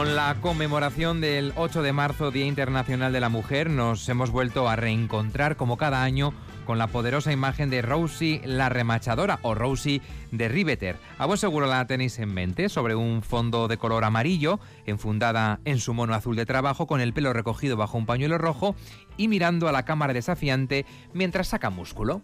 Con la conmemoración del 8 de marzo, Día Internacional de la Mujer, nos hemos vuelto a reencontrar como cada año con la poderosa imagen de Rosie la remachadora o Rosie de Riveter. A vos seguro la tenéis en mente, sobre un fondo de color amarillo, enfundada en su mono azul de trabajo, con el pelo recogido bajo un pañuelo rojo y mirando a la cámara desafiante mientras saca músculo.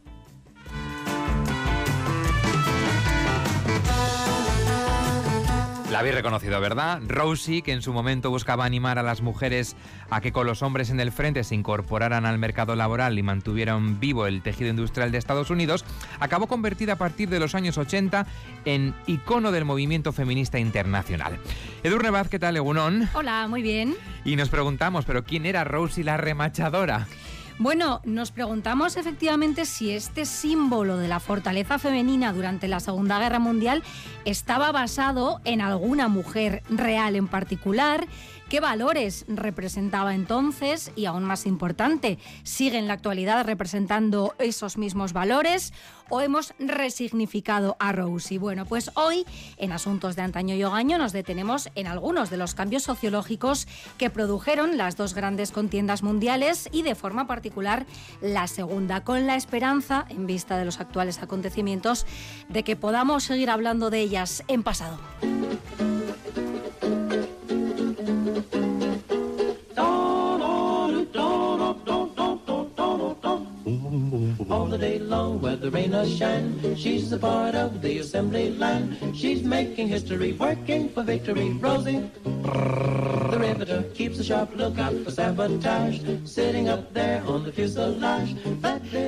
La habéis reconocido, ¿verdad? Rosie, que en su momento buscaba animar a las mujeres a que con los hombres en el frente se incorporaran al mercado laboral y mantuvieran vivo el tejido industrial de Estados Unidos, acabó convertida a partir de los años 80 en icono del movimiento feminista internacional. Edurne Vaz, ¿qué tal, Egunon? Hola, muy bien. Y nos preguntamos, ¿pero quién era Rosie la remachadora? Bueno, nos preguntamos efectivamente si este símbolo de la fortaleza femenina durante la Segunda Guerra Mundial estaba basado en alguna mujer real en particular qué valores representaba entonces y aún más importante, sigue en la actualidad representando esos mismos valores o hemos resignificado a Rosie. Bueno, pues hoy en Asuntos de Antaño y Ogaño nos detenemos en algunos de los cambios sociológicos que produjeron las dos grandes contiendas mundiales y de forma particular la segunda, con la esperanza, en vista de los actuales acontecimientos, de que podamos seguir hablando de ellas en pasado. Or shine. She's a part of the assembly line. She's making history, working for victory. Rosie, the riveter, keeps a sharp lookout for sabotage. Sitting up there on the fuselage.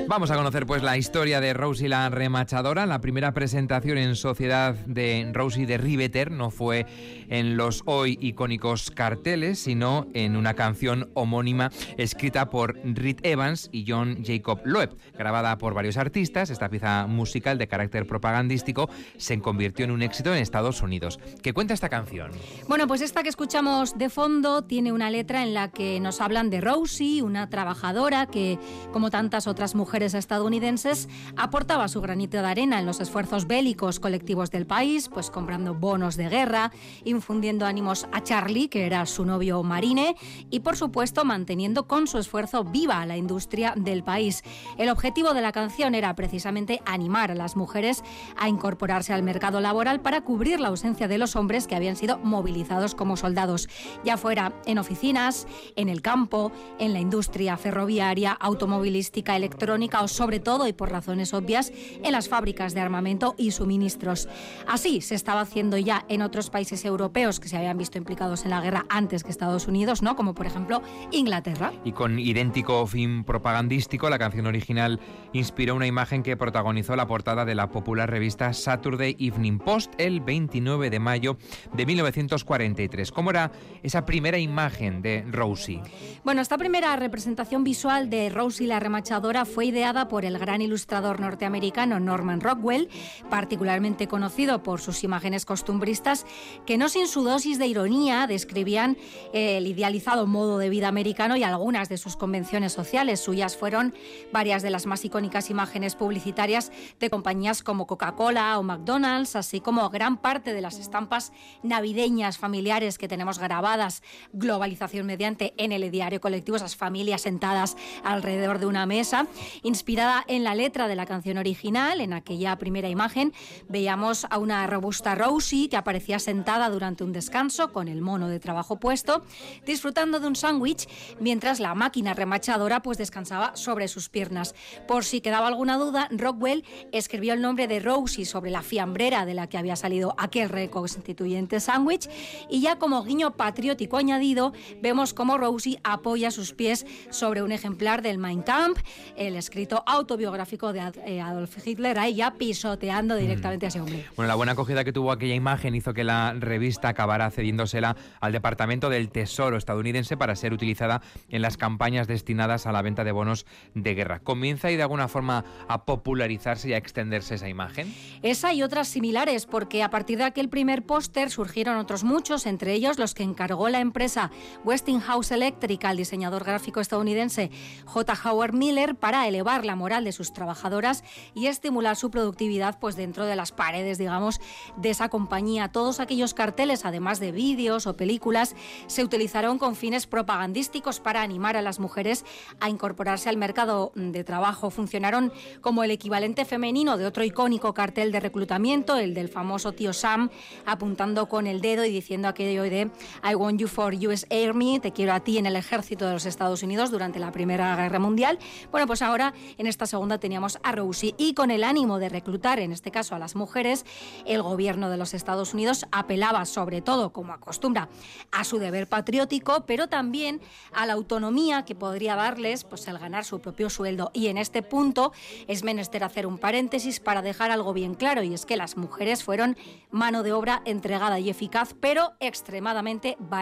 Vamos a conocer pues la historia de Rosie la remachadora. La primera presentación en sociedad de Rosie de Riveter no fue en los hoy icónicos carteles, sino en una canción homónima escrita por Reed Evans y John Jacob Loeb, grabada por varios artistas. Esta pieza musical de carácter propagandístico se convirtió en un éxito en Estados Unidos. ¿Qué cuenta esta canción? Bueno, pues esta que escuchamos de fondo tiene una letra en la que nos hablan de Rosie, una trabajadora que, como tantas otras mujeres estadounidenses, aportaba su granito de arena en los esfuerzos bélicos colectivos del país, pues comprando bonos de guerra, infundiendo ánimos a Charlie, que era su novio marine, y por supuesto manteniendo con su esfuerzo viva la industria del país. El objetivo de la canción era precisamente animar a las mujeres a incorporarse al mercado laboral para cubrir la ausencia de los hombres que habían sido movilizados como soldados, ya fuera en oficinas, en el campo, en la industria ferroviaria, automovilística, electrónica o sobre todo y por razones obvias en las fábricas de armamento y suministros. Así se estaba haciendo ya en otros países europeos que se habían visto implicados en la guerra antes que Estados Unidos, ¿no? Como por ejemplo Inglaterra. Y con idéntico fin propagandístico, la canción original inspiró una imagen que protagonizó la portada de la popular revista Saturday Evening Post el 29 de mayo de 1943. ¿Cómo era esa primera imagen de Rosie? Bueno, esta primera representación visual de Rosie la remachadora fue ideada por el gran ilustrador norteamericano Norman Rockwell, particularmente conocido por sus imágenes costumbristas, que no sin su dosis de ironía describían el idealizado modo de vida americano y algunas de sus convenciones sociales. Suyas fueron varias de las más icónicas imágenes publicitarias de compañías como Coca-Cola o McDonald's, así como gran parte de las estampas navideñas familiares que tenemos grabadas, globalización mediante en el diario colectivo, esas familias sentadas alrededor de una mesa, inspirada en la letra de la canción original, en aquella primera imagen, veíamos a una robusta Rosie que aparecía sentada durante un descanso con el mono de trabajo puesto, disfrutando de un sándwich, mientras la máquina remachadora pues descansaba sobre sus piernas. Por si quedaba alguna duda, Rockwell escribió el nombre de Rosie sobre la fiambrera de la que había salido aquel reconstituyente sándwich y ya como guiño patriótico patriótico añadido, vemos cómo Rosie apoya sus pies sobre un ejemplar del Mein Kampf, el escrito autobiográfico de eh, Adolf Hitler, ahí ya pisoteando mm. directamente a ese hombre. Bueno, la buena acogida que tuvo aquella imagen hizo que la revista acabara cediéndosela al Departamento del Tesoro estadounidense para ser utilizada en las campañas destinadas a la venta de bonos de guerra. ¿Comienza y de alguna forma a popularizarse y a extenderse esa imagen? Esa y otras similares, porque a partir de aquel primer póster surgieron otros muchos, entre ellos los que encargó la empresa Westinghouse Electric al diseñador gráfico estadounidense J. Howard Miller para elevar la moral de sus trabajadoras y estimular su productividad pues dentro de las paredes, digamos, de esa compañía. Todos aquellos carteles, además de vídeos o películas, se utilizaron con fines propagandísticos para animar a las mujeres a incorporarse al mercado de trabajo. Funcionaron como el equivalente femenino de otro icónico cartel de reclutamiento, el del famoso tío Sam, apuntando con el dedo y diciendo aquello de I want you for US Army, te quiero a ti en el ejército de los Estados Unidos durante la Primera Guerra Mundial. Bueno, pues ahora en esta segunda teníamos a Rosie y con el ánimo de reclutar, en este caso a las mujeres, el gobierno de los Estados Unidos apelaba sobre todo, como acostumbra, a su deber patriótico, pero también a la autonomía que podría darles pues el ganar su propio sueldo. Y en este punto es menester hacer un paréntesis para dejar algo bien claro y es que las mujeres fueron mano de obra entregada y eficaz, pero extremadamente barata.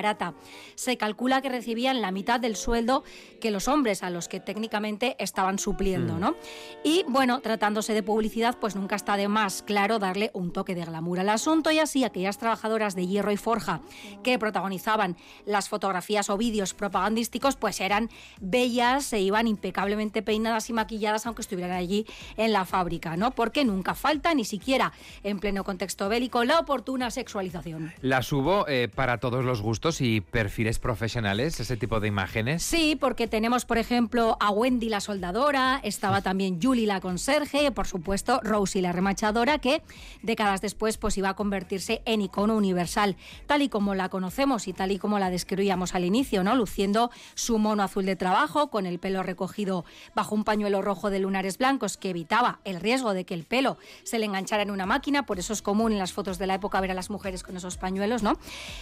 Se calcula que recibían la mitad del sueldo que los hombres a los que técnicamente estaban supliendo, mm. ¿no? Y bueno, tratándose de publicidad, pues nunca está de más claro darle un toque de glamour al asunto y así aquellas trabajadoras de hierro y forja que protagonizaban las fotografías o vídeos propagandísticos, pues eran bellas, se iban impecablemente peinadas y maquilladas aunque estuvieran allí en la fábrica, ¿no? Porque nunca falta, ni siquiera en pleno contexto bélico, la oportuna sexualización. ¿Las hubo eh, para todos los gustos y perfiles profesionales, ese tipo de imágenes? Sí, porque tenemos, por ejemplo, a Wendy la soldadora, estaba también Julie la conserje, por supuesto, Rosie la remachadora, que décadas después pues iba a convertirse en icono universal, tal y como la conocemos y tal y como la describíamos al inicio, ¿no? Luciendo su mono azul de trabajo, con el pelo recogido bajo un pañuelo rojo de lunares blancos que evitaba el riesgo de que el pelo se le enganchara en una máquina, por eso es común en las fotos de la época ver a las mujeres con esos pañuelos, ¿no?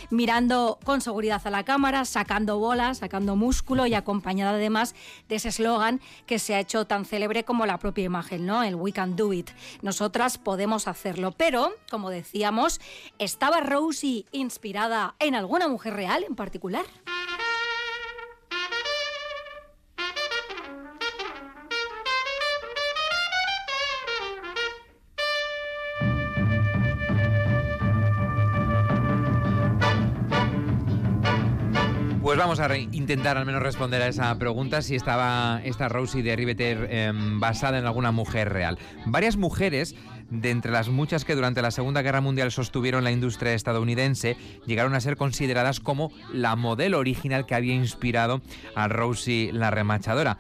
Mirando con seguridad a la cámara, sacando bolas, sacando músculo y acompañada además de ese eslogan que se ha hecho tan célebre como la propia imagen, ¿no? El We can do it. Nosotras podemos hacerlo. Pero, como decíamos, ¿estaba Rosie inspirada en alguna mujer real en particular? Vamos a intentar al menos responder a esa pregunta si estaba esta Rosie de Riveter em, basada en alguna mujer real. Varias mujeres de entre las muchas que durante la Segunda Guerra Mundial sostuvieron la industria estadounidense, llegaron a ser consideradas como la modelo original que había inspirado a Rosie la remachadora.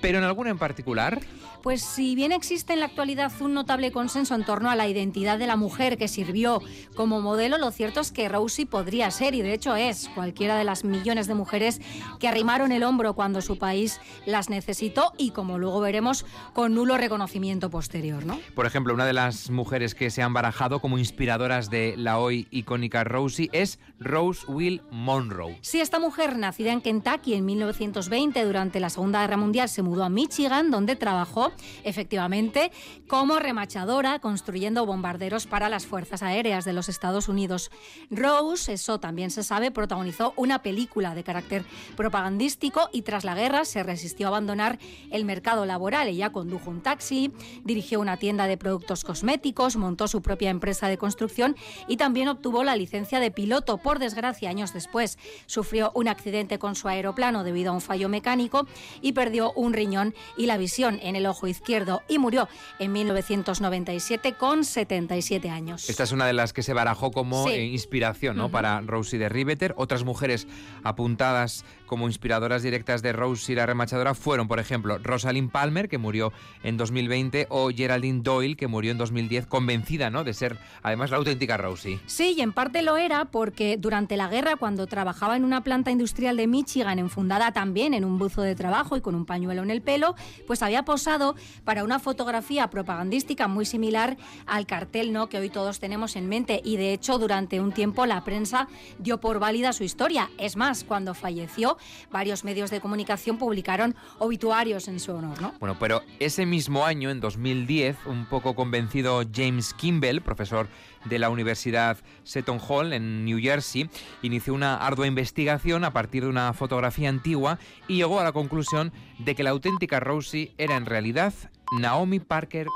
¿Pero en alguna en particular? Pues si bien existe en la actualidad un notable consenso en torno a la identidad de la mujer que sirvió como modelo, lo cierto es que Rosie podría ser, y de hecho es, cualquiera de las millones de mujeres que arrimaron el hombro cuando su país las necesitó y, como luego veremos, con nulo reconocimiento posterior. ¿no? Por ejemplo, una de las mujeres que se han barajado como inspiradoras de la hoy icónica Rosie es Rose Will Monroe. Sí, esta mujer, nacida en Kentucky en 1920 durante la Segunda Guerra Mundial, se mudó a Michigan, donde trabajó efectivamente, como remachadora construyendo bombarderos para las Fuerzas Aéreas de los Estados Unidos. Rose, eso también se sabe, protagonizó una película de carácter propagandístico y tras la guerra se resistió a abandonar el mercado laboral. Ella condujo un taxi, dirigió una tienda de productos cosméticos, montó su propia empresa de construcción y también obtuvo la licencia de piloto. Por desgracia, años después, sufrió un accidente con su aeroplano debido a un fallo mecánico y perdió un riñón y la visión en el ojo izquierdo y murió en 1997 con 77 años. Esta es una de las que se barajó como eh, inspiración ¿no? para Rosie de Riveter. Otras mujeres apuntadas como inspiradoras directas de Rosie la remachadora fueron, por ejemplo, Rosalind Palmer, que murió en 2020, o Geraldine Doyle, que murió en 2010, convencida ¿no? de ser además la auténtica Rosie. Sí, y en parte lo era porque durante la guerra, cuando trabajaba en una planta industrial de Michigan, enfundada también en un buzo de trabajo y con un pañuelo en el pelo, pues había posado para una fotografía propagandística muy similar al cartel ¿no? que hoy todos tenemos en mente. Y de hecho, durante un tiempo la prensa dio por válida su historia. Es más, cuando falleció, varios medios de comunicación publicaron obituarios en su honor. ¿no? Bueno, pero ese mismo año, en 2010, un poco convencido James Kimball, profesor de la Universidad Seton Hall en New Jersey, inició una ardua investigación a partir de una fotografía antigua y llegó a la conclusión de que la auténtica Rosie era en realidad Naomi Parker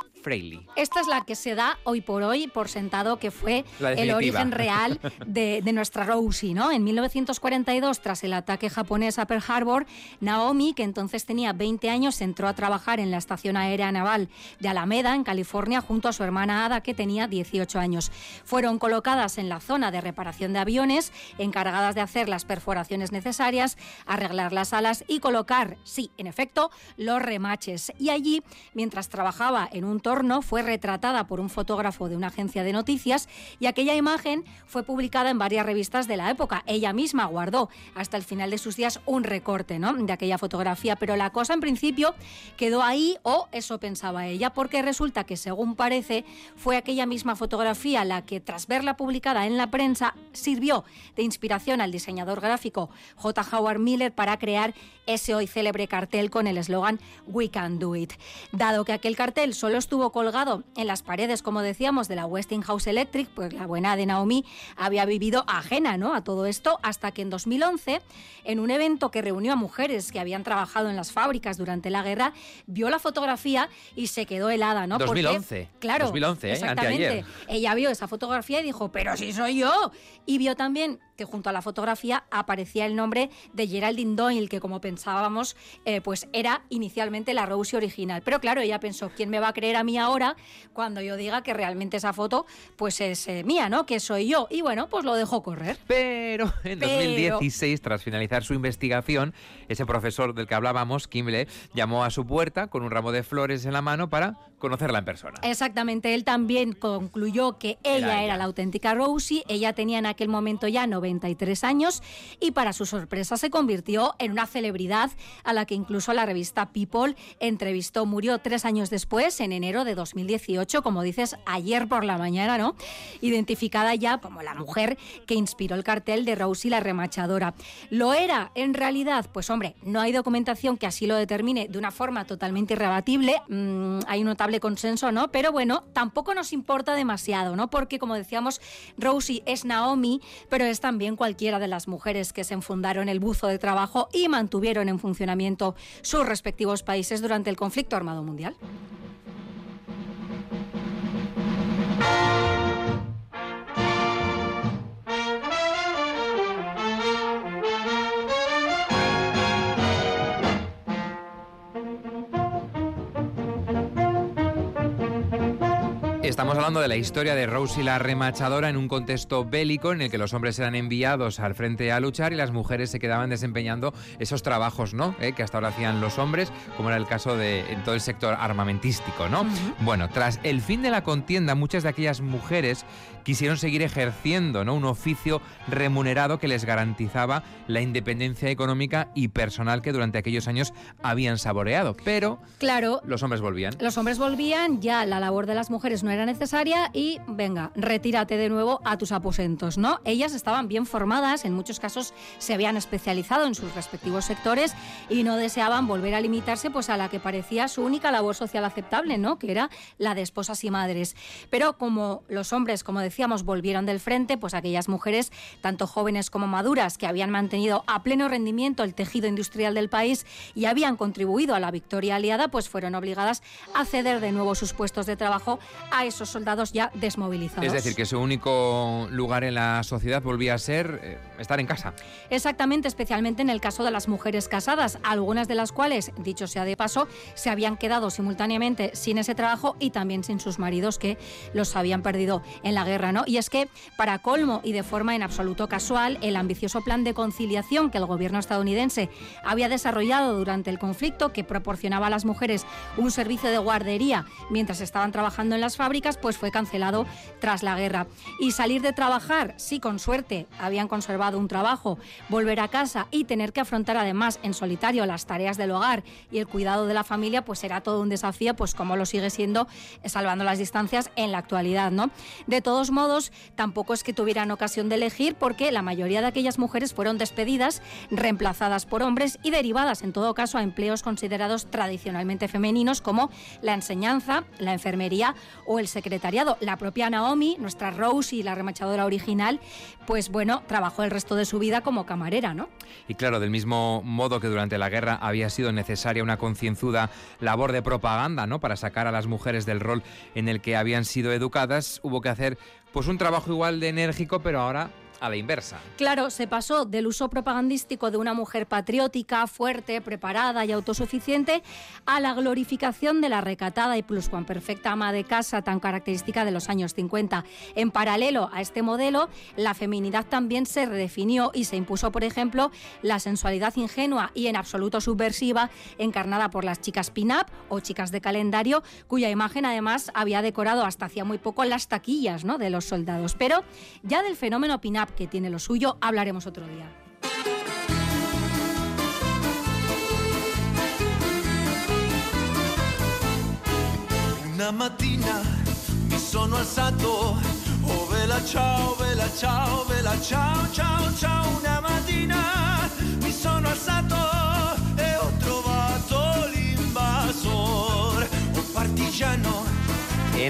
esta es la que se da hoy por hoy por sentado que fue el origen real de, nuestra Rosie. ¿no? En 1942, tras el ataque japonés a Pearl Harbor, Naomi, que entonces tenía 20 años, entró a trabajar en la Estación Aérea Naval de Alameda, en California, junto a su hermana Ada, que tenía 18 años. Fueron colocadas en la zona de reparación de aviones, encargadas de hacer las perforaciones necesarias, arreglar las alas y colocar, sí, en efecto, los remaches. Y allí, mientras trabajaba en un torno, fue retratada por un fotógrafo de una agencia de noticias y aquella imagen fue publicada en varias revistas de la época. Ella misma guardó hasta el final de sus días un recorte ¿no? de aquella fotografía, pero la cosa en principio quedó ahí o eso pensaba ella, porque resulta que según parece fue aquella misma fotografía la que tras verla publicada en la prensa sirvió de inspiración al diseñador gráfico J. Howard Miller para crear ese hoy célebre cartel con el eslogan We Can Do It. Dado que aquel cartel solo estuvo colgado en las paredes, como decíamos, de la Westinghouse Electric, pues la buena de Naomi había vivido ajena ¿no? a todo esto hasta que en 2011, en un evento que reunió a mujeres que habían trabajado en las fábricas durante la guerra, vio la fotografía y se quedó helada. ¿no? 2011. claro, 2011, ¿eh? exactamente. Ella vio esa fotografía y dijo, pero si soy yo. Y vio también que junto a la fotografía aparecía el nombre de Geraldine Doyle, que como pensábamos, eh, pues era inicialmente la Rosie original. Pero claro, ella pensó, ¿quién me va a creer a mí ahora cuando yo diga que realmente esa foto pues es eh, mía, ¿no? Que soy yo. Y bueno, pues lo dejó correr. Pero en 2016, tras finalizar su investigación, ese profesor del que hablábamos, Kimble, llamó a su puerta con un ramo de flores en la mano para conocerla en persona. Exactamente, él también concluyó que ella era, la auténtica Rosie, ella tenía en aquel momento ya 93 años y para su sorpresa se convirtió en una celebridad a la que incluso la revista People entrevistó. Murió tres años después, en enero de 2018, como dices, ayer por la mañana, ¿no? Identificada ya como la mujer que inspiró el cartel de Rosie la remachadora. ¿Lo era en realidad? Pues hombre, no hay documentación que así lo determine de una forma totalmente irrebatible. Mm, hay un notable consenso, ¿no? Pero bueno, tampoco nos importa demasiado, ¿no? Porque como decíamos, Rosie es Naomi, pero es también cualquiera de las mujeres que se enfundaron el buzo de trabajo y mantuvieron en funcionamiento sus respectivos países durante el conflicto armado mundial. Estamos hablando de la historia de Rosie la remachadora en un contexto bélico en el que los hombres eran enviados al frente a luchar y las mujeres se quedaban desempeñando esos trabajos, ¿no? Eh, que hasta ahora hacían los hombres, como era el caso de en todo el sector armamentístico, ¿no? Bueno, tras el fin de la contienda, muchas de aquellas mujeres quisieron seguir ejerciendo, ¿no? Un oficio remunerado que les garantizaba la independencia económica y personal que durante aquellos años habían saboreado. Pero claro, los hombres volvían. Los hombres volvían, ya la labor de las mujeres no era necesaria y venga, retírate de nuevo a tus aposentos, ¿no? Ellas estaban bien formadas, en muchos casos se habían especializado en sus respectivos sectores y no deseaban volver a limitarse pues a la que parecía su única labor social aceptable, ¿no? Que era la de esposas y madres. Pero como los hombres, como decíamos, volvieron del frente, pues aquellas mujeres, tanto jóvenes como maduras, que habían mantenido a pleno rendimiento el tejido industrial del país y habían contribuido a la victoria aliada, pues fueron obligadas a ceder de nuevo sus puestos de trabajo a a esos soldados ya desmovilizados. Es decir, que su único lugar en la sociedad volvía a ser eh, estar en casa. Exactamente, especialmente en el caso de las mujeres casadas, algunas de las cuales, dicho sea de paso, se habían quedado simultáneamente sin ese trabajo y también sin sus maridos que los habían perdido en la guerra, ¿no? Y es que, para colmo y de forma en absoluto casual, el ambicioso plan de conciliación que el gobierno estadounidense había desarrollado durante el conflicto, que proporcionaba a las mujeres un servicio de guardería mientras estaban trabajando en las fábricas, pues fue cancelado tras la guerra. Y salir de trabajar, sí, con suerte, habían conservado un trabajo, volver a casa y tener que afrontar además en solitario las tareas del hogar y el cuidado de la familia, pues era todo un desafío, pues como lo sigue siendo, salvando las distancias en la actualidad, ¿no? De todos modos, tampoco es que tuvieran ocasión de elegir porque la mayoría de aquellas mujeres fueron despedidas, reemplazadas por hombres y derivadas en todo caso a empleos considerados tradicionalmente femeninos como la enseñanza, la enfermería o el secretariado. La propia Naomi, nuestra Rose y la remachadora original, pues bueno, trabajó el resto de su vida como camarera, ¿no? Y claro, del mismo modo que durante la guerra había sido necesaria una concienzuda labor de propaganda, ¿no? Para sacar a las mujeres del rol en el que habían sido educadas, hubo que hacer pues un trabajo igual de enérgico, pero ahora a la inversa. Claro, se pasó del uso propagandístico de una mujer patriótica, fuerte, preparada y autosuficiente a la glorificación de la recatada y pluscuamperfecta ama de casa tan característica de los años 50. En paralelo a este modelo, la feminidad también se redefinió y se impuso, por ejemplo, la sensualidad ingenua y en absoluto subversiva encarnada por las chicas pin-up o chicas de calendario, cuya imagen además había decorado hasta hacía muy poco las taquillas ¿no? de los soldados. Pero ya del fenómeno pin-up que tiene lo suyo, hablaremos otro día. Una mattina mi sono alzato, oh vela ciao, vela ciao, vela ciao, ciao, ciao. Una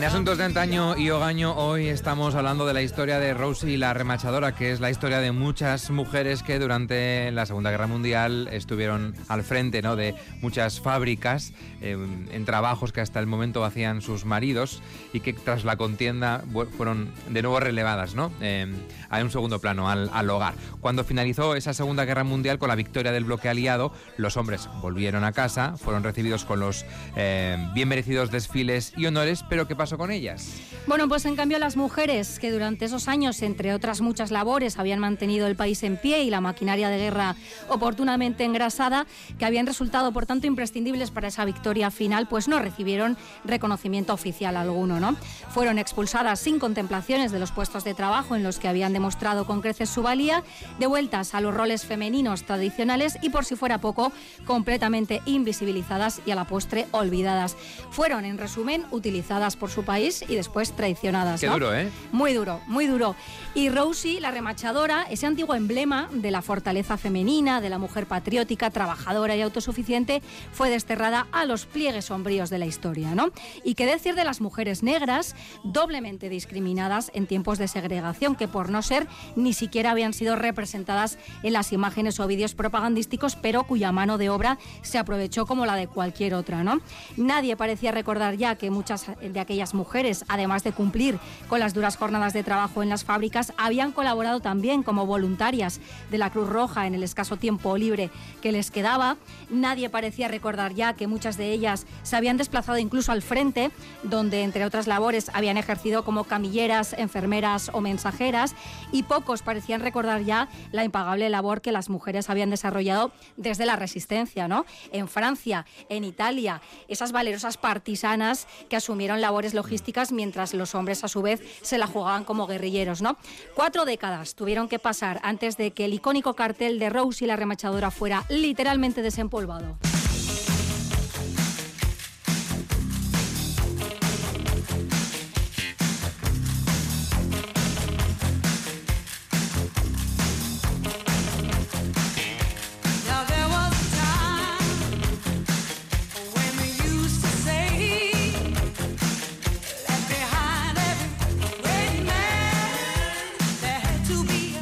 En Asuntos de Antaño y Ogaño, hoy estamos hablando de la historia de Rosie la remachadora, que es la historia de muchas mujeres que durante la Segunda Guerra Mundial estuvieron al frente ¿no? de muchas fábricas eh, en trabajos que hasta el momento hacían sus maridos y que tras la contienda fueron de nuevo relevadas ¿no? Eh, a un segundo plano, al, hogar. Cuando finalizó esa Segunda Guerra Mundial con la victoria del bloque aliado, los hombres volvieron a casa, fueron recibidos con los eh, bien merecidos desfiles y honores, pero ¿Qué pasó con ellas? Bueno, pues en cambio las mujeres que durante esos años, entre otras muchas labores, habían mantenido el país en pie y la maquinaria de guerra oportunamente engrasada, que habían resultado por tanto imprescindibles para esa victoria final, pues no recibieron reconocimiento oficial alguno, ¿no? Fueron expulsadas sin contemplaciones de los puestos de trabajo en los que habían demostrado con creces su valía, devueltas a los roles femeninos tradicionales y por si fuera poco, completamente invisibilizadas y a la postre olvidadas. Fueron, en resumen, utilizadas por su país y después traicionadas. Qué duro, ¿eh? Muy duro, muy duro. Y Rosie, la remachadora, ese antiguo emblema de la fortaleza femenina, de la mujer patriótica, trabajadora y autosuficiente, fue desterrada a los pliegues sombríos de la historia, ¿no? Y qué decir de las mujeres negras, doblemente discriminadas en tiempos de segregación, que por no ser ni siquiera habían sido representadas en las imágenes o vídeos propagandísticos, pero cuya mano de obra se aprovechó como la de cualquier otra, ¿no? Nadie parecía recordar ya que muchas de aquellas mujeres, además de cumplir con las duras jornadas de trabajo en las fábricas, habían colaborado también como voluntarias de la Cruz Roja en el escaso tiempo libre que les quedaba. Nadie parecía recordar ya que muchas de ellas se habían desplazado incluso al frente, donde entre otras labores habían ejercido como camilleras, enfermeras o mensajeras, y pocos parecían recordar ya la impagable labor que las mujeres habían desarrollado desde la resistencia, ¿no? En Francia, en Italia, esas valerosas partisanas que asumieron labores logísticas, mientras los hombres a su vez se la jugaban como guerrilleros. ¿no? Cuatro décadas tuvieron que pasar antes de que el icónico cartel de Rose y la remachadora fuera literalmente desempolvado.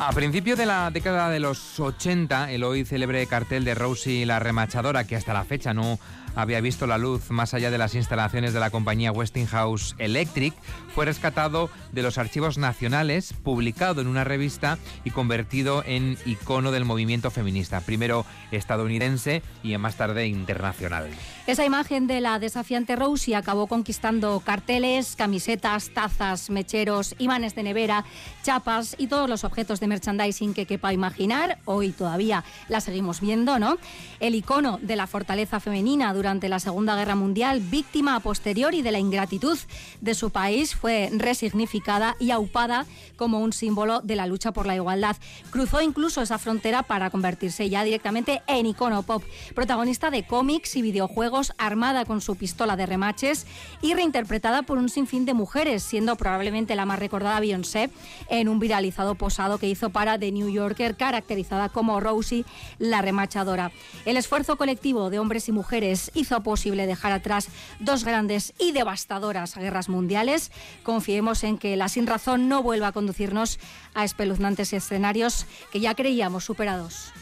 A principio de la década de los 80, el hoy célebre cartel de Rosie la remachadora, que hasta la fecha no había visto la luz más allá de las instalaciones de la compañía Westinghouse Electric, fue rescatado de los archivos nacionales, publicado en una revista y convertido en icono del movimiento feminista, primero estadounidense y más tarde internacional. Esa imagen de la desafiante Rosie acabó conquistando carteles, camisetas, tazas, mecheros, imanes de nevera, chapas y todos los objetos de merchandising que quepa imaginar. Hoy todavía la seguimos viendo, ¿no? El icono de la fortaleza femenina durante la Segunda Guerra Mundial, víctima a posteriori de la ingratitud de su país, fue resignificada y aupada como un símbolo de la lucha por la igualdad. Cruzó incluso esa frontera para convertirse ya directamente en icono pop, protagonista de cómics y videojuegos, armada con su pistola de remaches y reinterpretada por un sinfín de mujeres, siendo probablemente la más recordada Beyoncé en un viralizado posado que hizo para The New Yorker, caracterizada como Rosie la remachadora. El esfuerzo colectivo de hombres y mujeres hizo posible dejar atrás dos grandes y devastadoras guerras mundiales. Confiemos en que la sin razón no vuelva a conducirnos a espeluznantes escenarios que ya creíamos superados.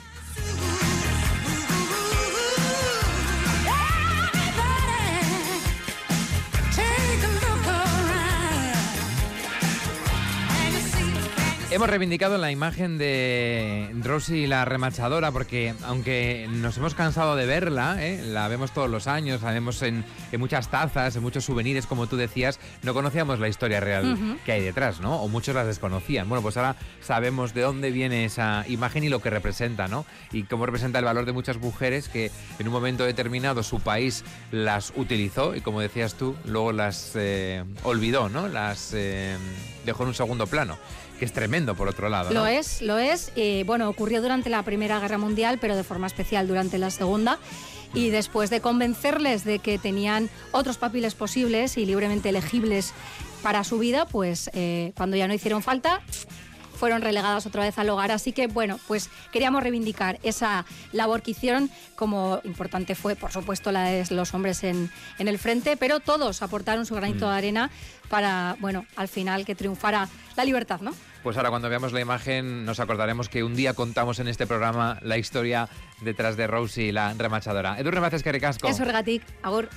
Hemos reivindicado la imagen de Rosie la remachadora porque aunque nos hemos cansado de verla, ¿eh? la vemos todos los años, la vemos en, en, muchas tazas, en muchos souvenirs, como tú decías, no conocíamos la historia real uh -huh. que hay detrás, ¿no? O muchos las desconocían. Bueno, pues ahora sabemos de dónde viene esa imagen y lo que representa, ¿no? Y cómo representa el valor de muchas mujeres que en un momento determinado su país las utilizó y como decías tú, luego las eh, olvidó, ¿no? Las eh, dejó en un segundo plano que es tremendo por otro lado. ¿no? Lo es, lo es. Eh, bueno, ocurrió durante la Primera Guerra Mundial, pero de forma especial durante la Segunda. Y después de convencerles de que tenían otros papeles posibles y libremente elegibles para su vida, pues eh, cuando ya no hicieron falta, fueron relegadas otra vez al hogar. Así que, bueno, pues queríamos reivindicar esa labor que hicieron, como importante fue, por supuesto, la de los hombres en, en el frente, pero todos aportaron su granito mm. de arena para, bueno, al final que triunfara la libertad, ¿no? Pues ahora cuando veamos la imagen nos acordaremos que un día contamos en este programa la historia detrás de Rosie, la remachadora. Edu Remaces Caricasco. Eso, regatic. Agur.